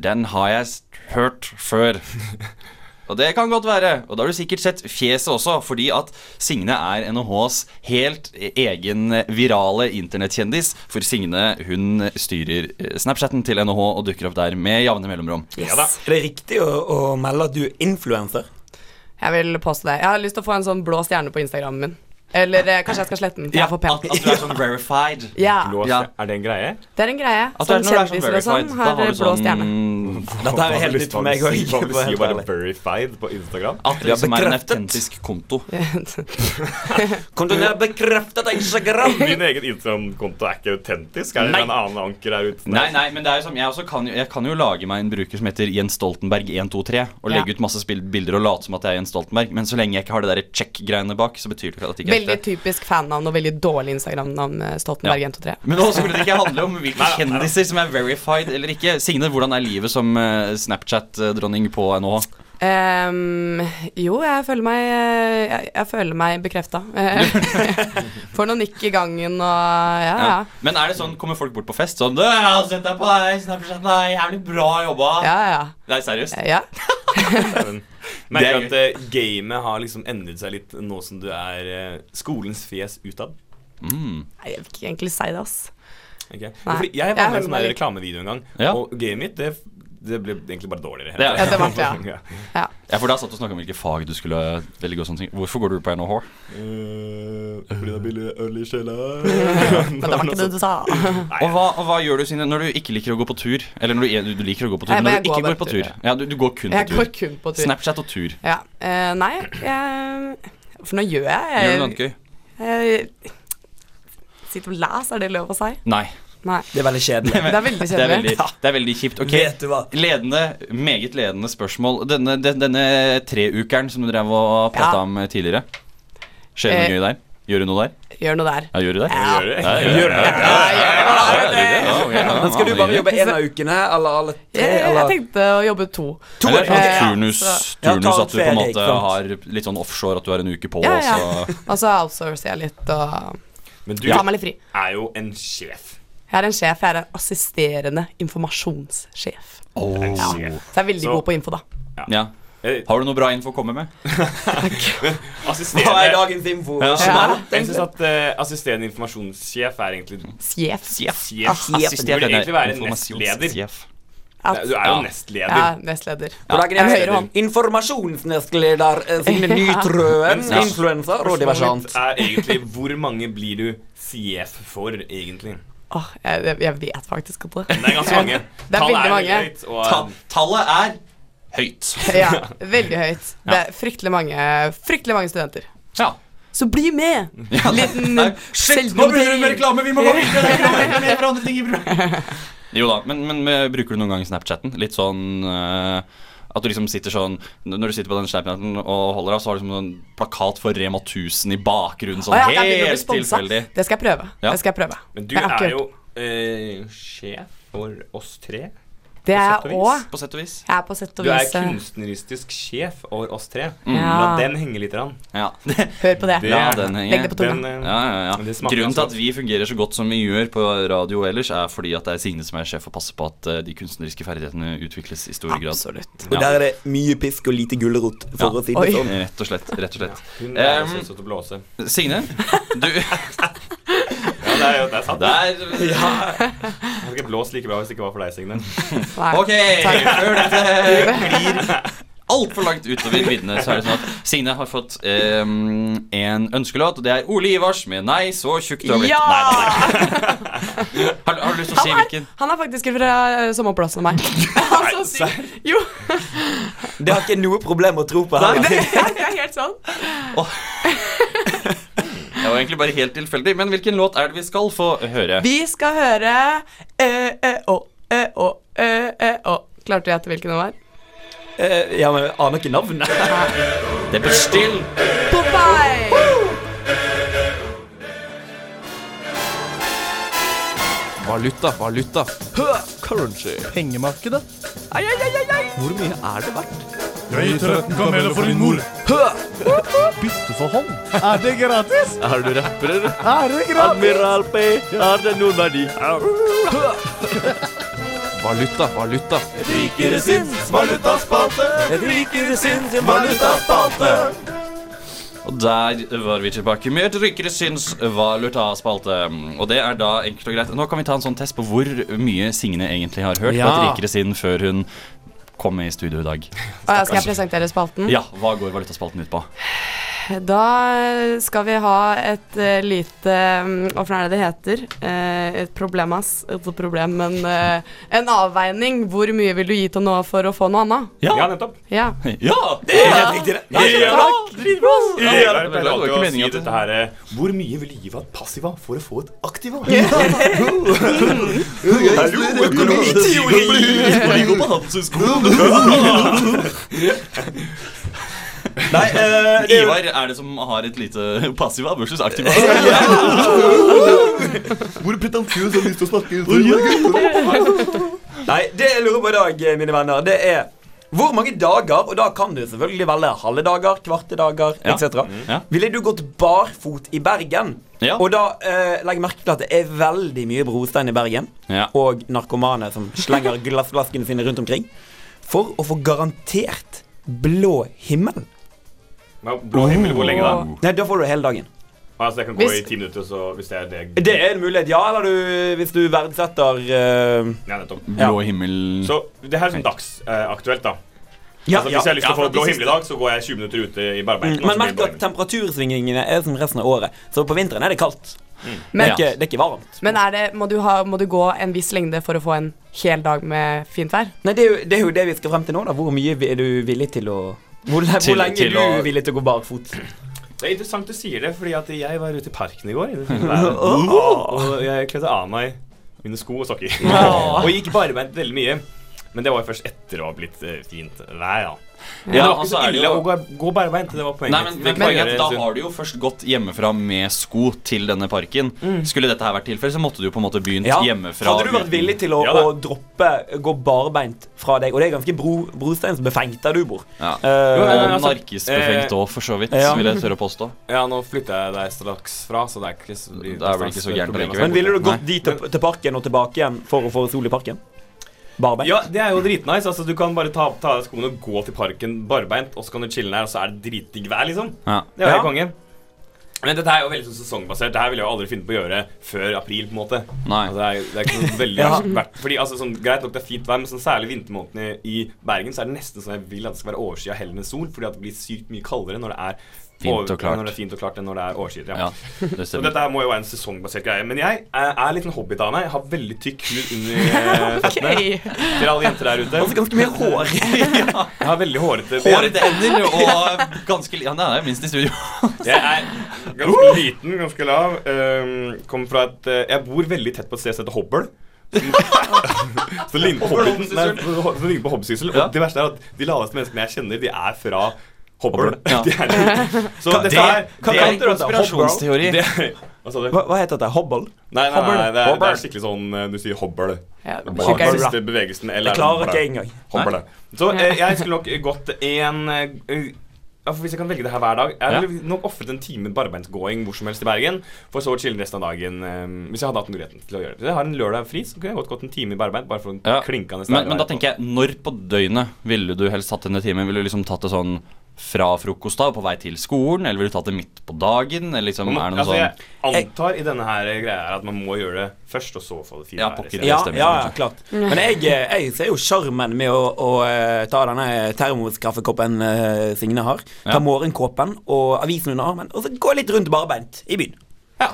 den har jeg hørt før. *laughs* Og det kan godt være. Og da har du sikkert sett fjeset også, fordi at Signe er NHHs helt egen virale internettkjendis. For Signe hun styrer eh, Snapchatten til NHH og dukker opp der med jevne mellomrom. Ja da. Er det riktig å, å melde at du er influenser? Jeg vil påstå det. Jeg har lyst til å få en sånn blå stjerne på Instagrammen min. Eller eh, kanskje jeg skal slette den. for jeg er for at, pen. at du er sånn verified. *laughs* Ja, Ja. Er det en greie? det er en greie. At du Som er, når du er sånn kjendiser og verified, sånn da har har du blå sånn stjerne. Dette er helt nytt for meg òg. Hva vil du sier å være verified på Instagram? At det liksom er en bekreftet. autentisk konto. Kan du bekrefte at Instagram? *laughs* Din egen Instagram-konto er ikke autentisk? Er det Nei. en annen anker her ute? Nei, nei, men det er jo sånn, jeg, også kan, jo- jeg kan jo lage meg en bruker som heter Jens Stoltenberg 123 og legge Ja. ut masse bilder og late som at jeg er Jens Stoltenberg. Men så lenge jeg ikke har det der check-greiene bak, så betyr det ikke at det ikke er Veldig typisk fannavn og veldig dårlig Instagram-navn. eh, Stoltenberg Ja. 123. Men nå skulle det ikke handle om hvilke *laughs* kjendiser som er verified eller ikke. Signe, hvordan er livet som eh, Snapchat-dronning på NHH? Ehm, jo, jeg føler meg Jeg, jeg føler meg bekrefta. *laughs* Får noen nikk i gangen og ja, ja. Men er det sånn, kommer folk bort på fest sånn «Du, 'Jeg har sett deg på Snapchat, *laughs* det er jævlig bra jobba'. Ja, ja. Det er seriøst. ja. Men, merker at uh, gamet har liksom endret seg litt nå som du er uh, skolens fjes utad? Mm. Nei, jeg vil ikke egentlig si det, ass. Okay. Jeg var med i en sånn reklamevideo en gang, Ja. og gamet mitt det, det ble egentlig bare dårligere. Det er- Ja, det ble *laughs* ja. Ja. Ja, for da satt du og snakka om hvilke fag du skulle velge. og sånne ting Hvorfor går du på NHH? Uh, fordi det er billig øl i kjelleren. *laughs* Men det var ikke det du sa. Og hva, og hva gjør du Sine, når du ikke liker å gå på tur? Eller når du, du liker å gå på tur, Nei, når du ikke går går på tur? tur, Ja, du, du går kun Jeg på går tur. kun på tur. Snapchat og tur. Ja. Uh, nei, jeg For nå gjør jeg Gjør du noe annet gøy? jeg, Sitter og leser, er det lov å si? Nei. Nei. Det er veldig kjedelig. Det er veldig Det er veldig, det er veldig kjipt. Ok, Vet du hva? Ledende, meget ledende spørsmål. Denne, den, denne treukeren som du drev og prata Ja. om tidligere. Skjer det noe Eh, gøy der? Gjør du noe der? Gjør noe der. Ja, gjør du det? Ja. Ja, Gjør det. Ja, skal du bare jobbe en av ukene, eller alle tre? Jeg, jeg tenkte å jobbe to. To Eller sånn Ja, turnus, turnus at du på en måte har litt sånn offshore, at du har en uke på, og ja. så Og så outsourcer jeg litt og Men du tar meg litt fri. er jo en sjef. Jeg er en sjef. Jeg er en assisterende informasjonssjef. Oh. Ja. Så jeg er veldig Så- god på info, da. Ja. ja. Har du noe bra info å komme med? *laughs* Hva er dagens info? Ja. Ja. Jeg syns at uh, assisterende informasjonssjef er egentlig Sjef. Sjef. Assisterende Burde egentlig være nestleder. At, Du er jo Ja. nestleder. ja, nestleder. Ja. hånd. Informasjonsnestleder eh, Signe *laughs* Nytrøen, Ja. influenser og annet. er egentlig hvor mange blir du CF for, egentlig? Åh, jeg, jeg- vet faktisk ikke det. Det er ganske mange. *laughs* Det er Tallet veldig mange. høyt, og, Ta tallet er høyt. *laughs* Ja, *laughs* veldig høyt. Det er fryktelig mange, fryktelig mange studenter. Ja. Så bli med! Liten Nei, Shit, nå begynner det med reklame! Vi må gå videre! Jo da, men, men bruker du noen gang Snapchatten? Litt sånn eh, at du liksom sitter sånn Når du sitter på den Snapchatten og holder av, så har du liksom en plakat for Rema 1000 i bakgrunnen. Sånn ah, ja, helt tilfeldig. Det skal jeg prøve. Ja. Det skal jeg prøve. Men du er jo eh, sjef for oss tre. Det er jeg òg. På sett og vis. Jeg er på sett og Du er vis eh, kunstneristisk sjef over oss tre. Ja. La den henge litt. Rann. Ja, *laughs* Hør på det. Det- ja den henge. Legg det på tunga. Den, eh, Ja, ja, ja. Grunnen til at vi fungerer så godt som vi gjør på radio ellers, er fordi at det er Signe som er sjef og passer på at eh, de kunstneriske ferdighetene utvikles i stor grad. Absolutt. Og der er det mye pisk og lite gulrot, for Ja. å si det Oi. sånn. Rett og slett. rett og slett Hun er Um, selvsagt å blåse. Signe, du *laughs* det er jo det er sant. Der Jeg hadde ikke blåst like bra hvis det ikke var for deg, Signe. Ok, før dette *laughs* glir altfor langt utover viddene, så er det sånn at Signe har fått ehm, en ønskelåt, og det er Ole Ivars med 'Nei, så tjukk du har blitt'. Ja! Nei, nei, nei. Har, har du lyst til å si Han er, hvilken? han er faktisk fra eh, samme plass *laughs* *laughs* som meg. Altså, si- jo, Det har ikke noe problem å tro på her. det er, det er helt sant. Det var egentlig bare helt tilfeldig, men hvilken låt er det vi skal få høre? Vi skal høre Ø-ø-å, ø-å, eh, eh, å. Klarte du å gjette hvilken det var? Eh, Ja, men jeg aner ikke navnet. *laughs* Det blir still. Popeye! Valuta, valuta. Currency. Pengemarkedet. Hvor mye er det verdt? Jeg gir 13 kameler for din mor. Bytte for hånd. Er det gratis? Er du rapper, eller? Er det gratis? Admiral P, har det noen verdi? Valuta, valuta. Rikere sinns valutaspalte. Rikere sinns valutaspalte. Og der var vi tilbake med et rykere syns valutaspalte. Og det er da enkelt og greit. Nå kan vi ta en sånn test på hvor mye Signe egentlig har hørt Ja. på et rikere sinn før hun kom med i studio i dag. Skal jeg presentere spalten? Ja, hva går valutaspalten ut på? Da skal vi ha et uh, lite mm, Hva for er det det heter? Uh, et problemas. Et problem, men uh, en avveining. Hvor mye vil du gi til noe for å få noe annet? Ja, nettopp. Ja. Ja! Det er helt riktig, det. Takk. Dritbra! Ja, det jeg var pleier ikke alltid å si meningen at dette her Hvor mye vil du gi for et passiva for å få et aktiva? Nei, eh, det er jo Ivar er det som har et lite passiva versus aktiva. Hvor pretensiøs har lyst til å snakke? Nei, det jeg lurer på i dag, mine venner, det er hvor mange dager, og da kan du selvfølgelig velge halve dager, kvarte dager, Ja. etc. Ja. Ville du gått barfot i Bergen? Ja. Og da eh, legg merke til at det er veldig mye brostein i Bergen, Ja. og narkomane som slenger glassflaskene sine rundt omkring, for å få garantert blå himmel. Blå himmel, hvor lenge da? Nei, da får du det hele dagen. Altså, jeg kan gå Hvis- i ti minutter, så hvis det er det Det er en mulighet, ja, eller du, hvis du verdsetter uh, Ja, nettopp. Blå himmel Så det her er sånn dagsaktuelt, da. Ja, altså, ja, hvis jeg har lyst til ja, å få blå himmel i dag, så går jeg 20 minutter ute i barbeiten. Mm, Men merk at temperatursvingningene er som resten av året. Så på vinteren er det kaldt. Mm. Men, er ikke, det er ikke varmt. men er det, må, du ha, må du gå en viss lengde for å få en hel dag med fint vær? Nei, det er, jo, det er jo det vi skal frem til nå. da Hvor mye er du villig til å Hvor, Til- hvor lenge til er du å- villig til å gå barfot? Det er interessant du sier det, fordi at jeg var ute i parken i går. *laughs* Været. og jeg kledde av meg mine sko og sokker. *laughs* og gikk barbeint veldig mye. Men det var jo først etter å ha blitt eh, fint vær, da. Ja, det var ikke altså så ille å gå, gå barbeint. Det var poenget. Nei, men, men poenget Da har du jo først gått hjemmefra med sko til denne parken. Skulle dette her vært tilfellet, så måtte du jo på en måte begynt Ja. hjemmefra. Hadde du vært villig til å, Ja å droppe gå barbeint fra deg? Og det er ganske bro, brosteinsbefengt der du bor. Ja. Uh, Jo, Og altså, narkisbefengt eh, òg, for så vidt, ja. vil jeg tørre å påstå. Ja, nå flytter jeg deg straks fra, så det er ikke så, blir er det ikke så gærent likevel. Men ville du gått dit til, til parken og tilbake igjen for å få sol i parken? Barbeint? Ja, det er jo dritnice. Altså, du kan bare ta, ta av deg skoene og gå til parken barbeint, og så kan du chille der, og så er det dritdigg vær, liksom. Ja. Det er jo Ja. helt konge. Men dette er jo veldig sånn sesongbasert. Dette vil jeg jo aldri finne på å gjøre før april. på en måte Nei. altså, det, er, det er ikke noe veldig *laughs* Ja. verdt Fordi altså, sånn, Greit nok det er fint vær, men sånn, særlig vintermånedene i Bergen Så er det nesten sånn jeg vil at det skal være overskya heller enn sol, fordi at det blir sykt mye kaldere når det er Fint og klart. Når det er fint og klart enn når det er overskyet. Ja. Ja, det Så dette her må jo være en sesongbasert greie. Men jeg er, litt en hobbit av meg. Jeg har veldig tykk hud under eh, *laughs* føttene. okay. Til alle jenter der ute. Altså ganske mye hår. *laughs* Jeg har veldig hårete Hårete ender og ganske Ja, det er minst i studio. *laughs* Jeg er ganske liten, ganske lav. Um, kommer fra et eh, Jeg bor veldig tett på et sted som heter Hobbel. Som- Så ligner på. Ja. Og det verste er at de laveste menneskene jeg kjenner, de er fra Hobøl. Ja. *laughs* De er, så dette det- kan- Det er en du konspirasjonsteori. det Hva sa du? Hva, hva heter det? Hobble? Nei, nei, nei, nei det, er, det er skikkelig sånn eh, Du sier hobble. Ja, det er siste bevegelsen. Eller Det klarer ikke jeg engang. Hobble. Så eh, *laughs* jeg skulle nok gått en eh, Hvis jeg kan velge det her hver dag Jeg Ja. ville nok ofret en time barbeintgåing hvor som helst i Bergen. For så å chille resten av dagen eh, hvis jeg hadde hatt muligheten til å gjøre det. Hvis jeg har en lørdag fri, så kunne jeg godt gått en time i barbeint. Bare for å Ja. klinkende Men, men da tenker jeg, når på døgnet ville du helst tatt denne timen? Ville du liksom tatt det sånn fra frokost av på vei til skolen? Eller vil du tatt det midt på dagen? Eller liksom, er det noe altså, sånn Jeg antar i denne her greia her at man må gjøre det først, og så få det fine Ja, pokker. Ja, stemmer, ja, ja, klart. Men jeg, eh, jeg ser jo sjarmen med å, å eh, ta denne termoskaffekoppen uh, Signe har. Ta Ja. morgenkåpen og avisen under armen, og så gå litt rundt barbeint i byen. Ja.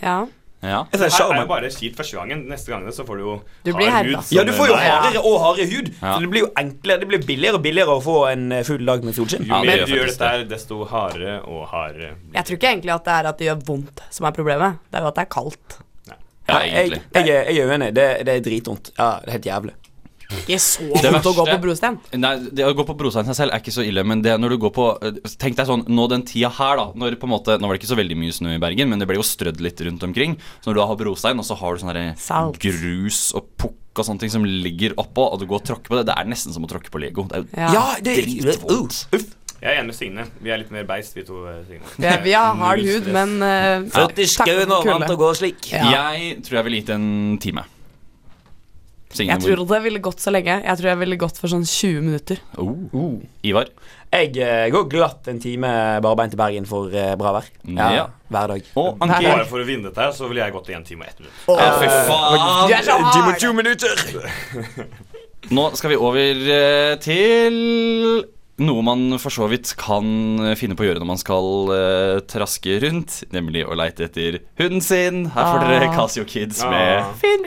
ja. Ja. Det her er jo bare kjipt første gangen. Neste gang så får du jo Du hard hud Ja, du får jo hardere og hardere hud. Ja. Så det blir jo enklere Det blir billigere og billigere å få en eh, full dag med solskinn. Jo Ja, mer du gjør dette, her, desto hardere og hardere. Jeg tror ikke egentlig at det er at det gjør vondt som er problemet. Det er jo at det er kaldt. Ja, jeg, jeg, jeg er uenig. Det, det er dritvondt. Ja, det er helt jævlig. Ikke så Det vondt å gå på brostein. Nei, det Å gå på brostein seg selv er ikke så ille, men det når du går på Tenk deg sånn nå den tida her, da. Når på en måte, Nå var det ikke så veldig mye snø i Bergen, men det ble jo strødd litt rundt omkring. Så når du har brostein, og så har du sånn grus og pukk og sånne ting som ligger oppå, og du går og tråkker på det, det er nesten som å tråkke på Lego. Det er jo Ja. Ja, det dritvondt. Uh, uff. Jeg er enig med Signe. Vi er litt mer beist, vi to. eh, Signe. Vi, er- vi har hard hud, men uh, Født i skauen og vant å gå slik. Ja. Jeg tror jeg ville gitt en time. Signe, Jeg tror det ville gått så lenge. Jeg tror jeg ville gått for sånn 20 minutter. oh. Ivar? Jeg uh, går glatt en time barbeint til Bergen for uh, bra vær. Ja, Ja. Hver dag. Og Nei. Bare for å vinne dette her, så ville jeg gått i en time og ett minutt. Ja, fy faen! Så hard! 20 minutter! Nå skal vi over uh, til noe man for så vidt kan eh, finne på å gjøre når man skal uh, traske rundt, nemlig å leite etter hunden sin. Her får dere Ah. Casio Kids Ah. med Finn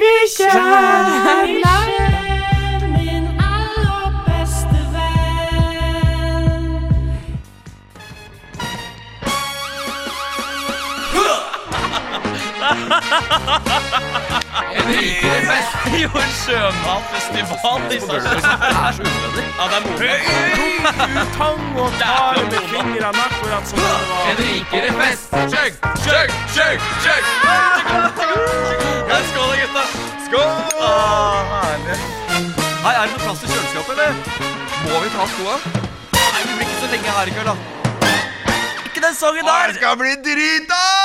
*laughs* bikkje! Jo, sjømatfestival i Sarpsborg. Er. Ja, det er moro. Tang og tar med fingrene akkurat som det var. En rikere fest. Chug, chug, chug, chug. Skål, gutta. Skål. Ah, herlig. Hei, er det noe plass til kjøleskapet, eller? Må vi ta skoa? Nei, vi blir ikke så lenge her i kveld, da. Ikke den sangen der. Det skal bli drita!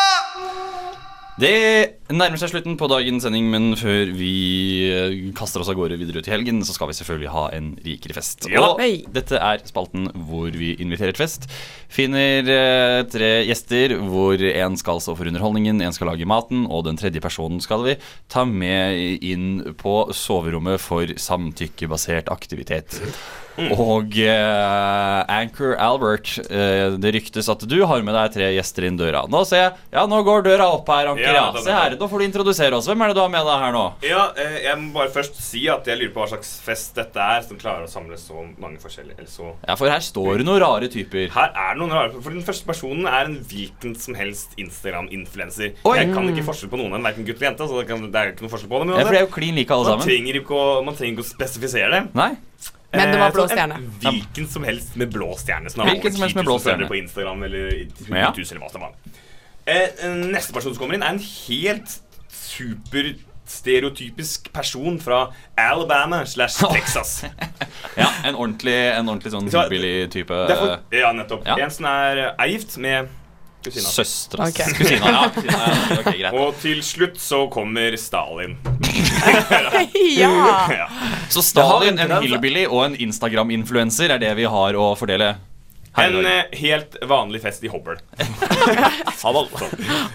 Det nærmer seg slutten på dagens sending, men før vi eh, kaster oss av gårde videre ut i helgen, så skal vi selvfølgelig ha en rikere fest. Ja. Og dette er spalten hvor vi inviterer til fest. Finner eh, tre gjester, hvor én skal stå for underholdningen, én skal lage maten, og den tredje personen skal vi ta med inn på soverommet for samtykkebasert aktivitet. Og uh, Anchor Albert, uh, det ryktes at du har med deg tre gjester inn døra. Nå ser jeg, ja, nå går døra opp her, Anker. Ja, Ja, da, da, Se her, nå får du introdusere oss. Hvem er det du har med deg her nå? Ja, eh, jeg må bare først si at jeg lurer på hva slags fest dette er som klarer å samle så mange forskjellige eller så Ja, For her står det noen rare typer. Her er det noen rare For den første personen er en hvilken som helst Instagram-influenser. Jeg kan ikke forskjell på noen av dem, verken gutt eller jente. Så det, kan, det er ikke noe forskjell på dem. Ja, for det er jo klin like alle man sammen. trenger ikke å, man trenger ikke å spesifisere det. Nei? Men det var Eh, blå stjerne. en. Hvilken som helst med blå stjerne. Som helst med blå 10 000 følgere. På Instagram eller 100 Ja. 000 eller hva som var. Eh, neste person som kommer inn, er en helt superstereotypisk person fra Alabama slash *laughs* Texas. Ja, En ordentlig, en ordentlig sånn Så- hillbilly-type. Ja, nettopp. Ja. En som er er gift med kusina. si. Søstera okay. Kusina. Ja, kusina, ja. Okay, greit. Og til slutt så kommer Stalin. *laughs* Ja! ja. Så Stalin, en en hillbilly og en Instagram-influenser er det vi har å fordele. En eh, helt vanlig fest i Hobble. *laughs* Sånn.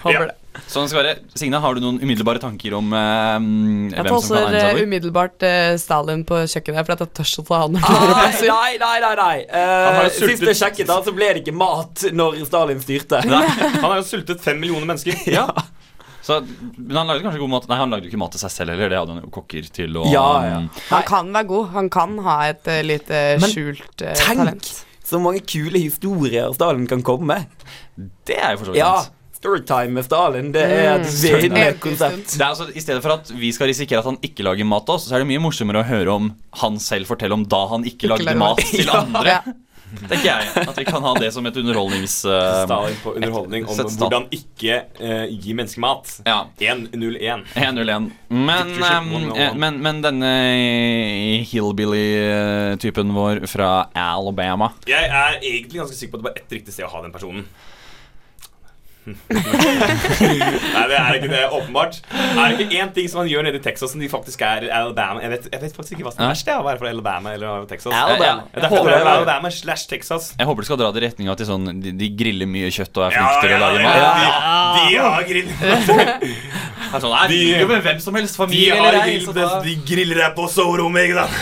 Håper det. Sånn skal det være. Signe, har du noen umiddelbare tanker om eh, Jeg hvem som kan tosser egne seg eh, over? umiddelbart eh, Stalin på kjøkkenet for at jeg tør å ta han. *laughs* Nei, nei, nei. nei, nei. Eh, har jo sultet- sist jeg sjekket, da, så ble det ikke mat når Stalin styrte. Han har jo sultet fem millioner mennesker. *laughs* Ja. Så, men han lagde kanskje god mat Nei, han lagde jo ikke mat til seg selv heller. Det hadde han jo kokker til. Og, Ja, ja. Han kan være god. Han kan ha et uh, lite Men skjult eh, Tenk talent. Så mange kule historier Stalin kan komme med. Det er jo for så vidt Ja. Storytime med Stalin, det er et Mm. vinnende konsept. Det er altså, I stedet for at vi skal risikere at han ikke lager mat til oss, så er det mye morsommere å høre om han selv fortelle om da han ikke, lagde mat mat. til *laughs* andre. Ja. Tenker jeg. At vi kan ha det som et underholdnings... Uh, Stalin på underholdning om hvordan ikke uh, gi mennesker mat. Ja. 101. 101. Men, um, 101. eh, men, men denne hillbilly-typen vår fra Alabama Jeg er egentlig ganske sikker på at det var ett riktig sted å ha den personen. Nei, det er ikke det, åpenbart. Er det ikke én ting som man gjør nede i Texas som de faktisk er Alabama Jeg vet, jeg vet faktisk ikke hva som er verst, det, å være fra Alabama eller Texas. Alabama. Ja, Alabama slash Texas. Jeg håper du skal dra det i retning av at de, sånn, de, de griller mye kjøtt og er Ja, flinke til ja, å lage ja, mat. de, de har grill. *laughs* Er sånn, De- de med hvem som helst, De, familie har eller ei. de, de griller deg på soverommet, ikke sant?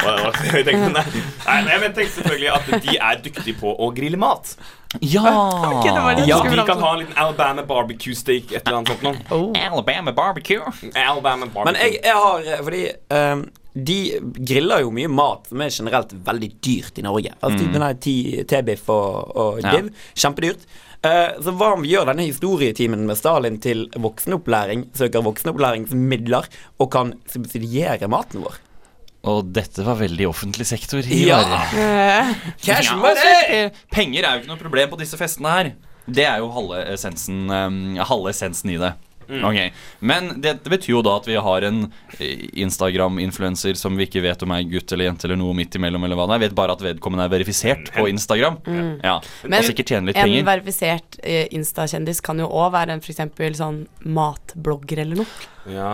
Jeg nei, men jeg tenkte selvfølgelig at de er dyktige på å grille mat. Ja! *laughs* det var litt Ja, Vi kan ha en liten Alabama barbecue steak, et eller annet sånt noe. Alabama barbecue. Alabama barbecue. Men jeg, jeg har eh, Fordi um, de griller jo mye mat som er generelt veldig dyrt i Norge. Altså mm. Denne T-biff og, og Ja. div. Kjempedyrt. Uh, så hva om vi gjør denne historietimen med Stalin til voksenopplæring, søker voksenopplæringsmidler og kan subsidiere maten vår? Og dette var veldig offentlig sektor. Ja. Eh, *laughs* Cash money! Penger er jo ikke noe problem på disse festene her. Det er jo halve essensen, um, halve essensen i det. Ok, Men det, det betyr jo da at vi har en eh, Instagram-influenser som vi ikke vet om er gutt eller jente eller noe midt imellom. eller hva det er. Vet bare at vedkommende er verifisert på Instagram. Ja, Men en penger. verifisert eh, Insta-kjendis kan jo òg være en eksempel sånn matblogger eller noe. Ja.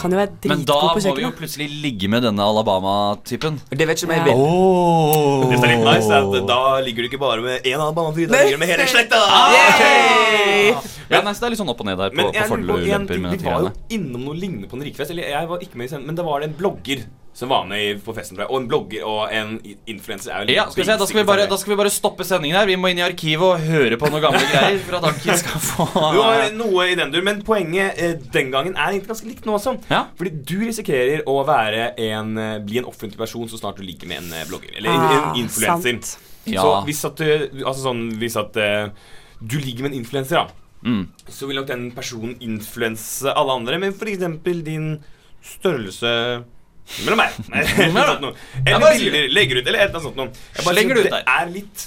Kan jo være dritgod på kjøkkenet. Men da må vi jo plutselig ligge med denne Alabama-typen. Det vet ikke om jeg vil. Oh. Det som er litt nice, er at da ligger du ikke bare med én Alabama-fyr, da ligger du med hele slekta! Yay! Ja, nei, så Det er litt sånn opp og ned der på, på fordeler og ulemper Vi var jo innom noe lignende på en rikfest. Eller jeg var ikke med i scenen, men det var en blogger som var med på festen. Og en blogger og en influenser er jo Ja, skal vi se, da skal vi, bare, da skal vi bare stoppe sendingen her. Vi må inn i arkivet og høre på noen gamle *laughs* greier. For at Anki skal få Du har noe i den dur, men poenget eh, den gangen er egentlig ganske likt nå også. Ja. Fordi du risikerer å være en, eh, bli en offentlig person så snart du liker med en eh, blogger. Eller en, Ah, en influenser. Ja. Så hvis at, du- altså sånn, hvis at eh, du ligger med en influenser, da, Mm. så vil nok den personen influense alle andre med f.eks. din størrelse mellom meg. *laughs* Eller noe bilder legger ut, eller et eller annet sånt noe. Jeg bare Slenger det ut Det er litt,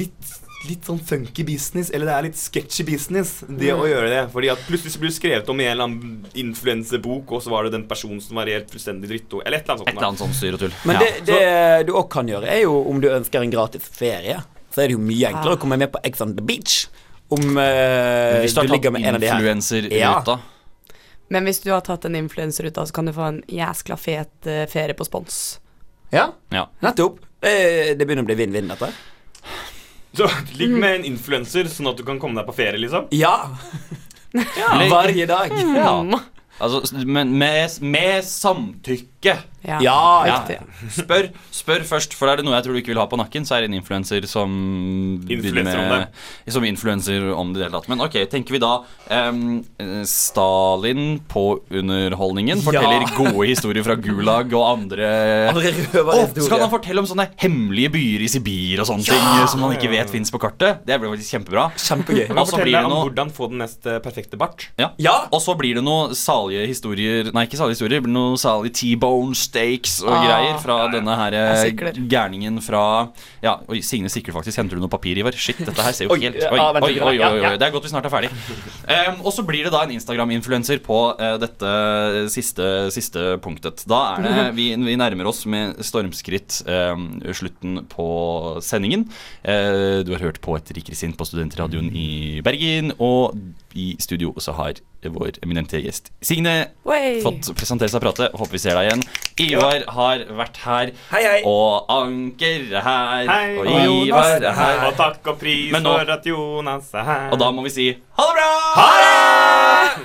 litt Litt sånn funky business, eller det er litt sketchy business, det å gjøre det. Fordi at plutselig så blir det skrevet om i en eller annen influensebok, og så var det den personen som var helt fullstendig dritto, eller et eller annet sånt. Et eller annet sånt styr og tull. Men Ja. det, det du òg kan gjøre, er jo om du ønsker en gratis ferie. Så er det jo mye enklere å komme med på Ex on the Beach. Om eh, Hvis du du ligger med en av de her. influenser-ruta Ja. Men hvis du har tatt en influenser ut, da, så kan du få en jæskla fet eh, ferie på spons. Ja, Ja. nettopp. Det, det begynner å bli vinn-vinn, dette. Så ligg med en influenser, sånn at du kan komme deg på ferie, liksom. Ja. ja. Hver dag. Ja. Altså, men med, med samtykke. Ja, Ja. Spør, spør først, for er det noe jeg tror du ikke vil ha på nakken, så er det en influenser som Influenser Influencer om det. Som influenser om det i det hele tatt. Men ok, tenker vi da eh, Stalin på Underholdningen forteller Ja. gode historier fra Gulag og andre Andre Å, røverhistorier. Skal han fortelle om sånne hemmelige byer i Sibir og sånne Ja! ting som man ikke vet fins på kartet? Det blir faktisk kjempebra. Kjempegøy. Og så blir det om noe hvordan få den mest eh, perfekte bart. ja. Og så blir det noe salige historier Nei, ikke salige historier, det blir noe salige T-bone steaks og Ah. greier fra denne her eh, gærningen fra Ja, oi, Signe sikler faktisk. Henter du noe papir, Ivar? Shit, dette her ser jo helt ja, Oi, oi, oi, oi, oi. Det er godt vi snart er ferdig. Um, og så blir det da en Instagram-influenser på uh, dette siste, siste punktet. Da er det *laughs* vi, vi nærmer oss med stormskritt um, slutten på sendingen. Uh, du har hørt på Et rikere sinn på Studentradioen i Bergen, og i studio så har vår eminente gjest Signe Wey. fått presentere seg og prate. Håper vi ser deg igjen. Ivar har vært her. Hei, hei. Og Anker er her. Hei, og og Ivar er her. Og takk og pris nå- for at Jonas er her. Og da må vi si ha det bra! Ha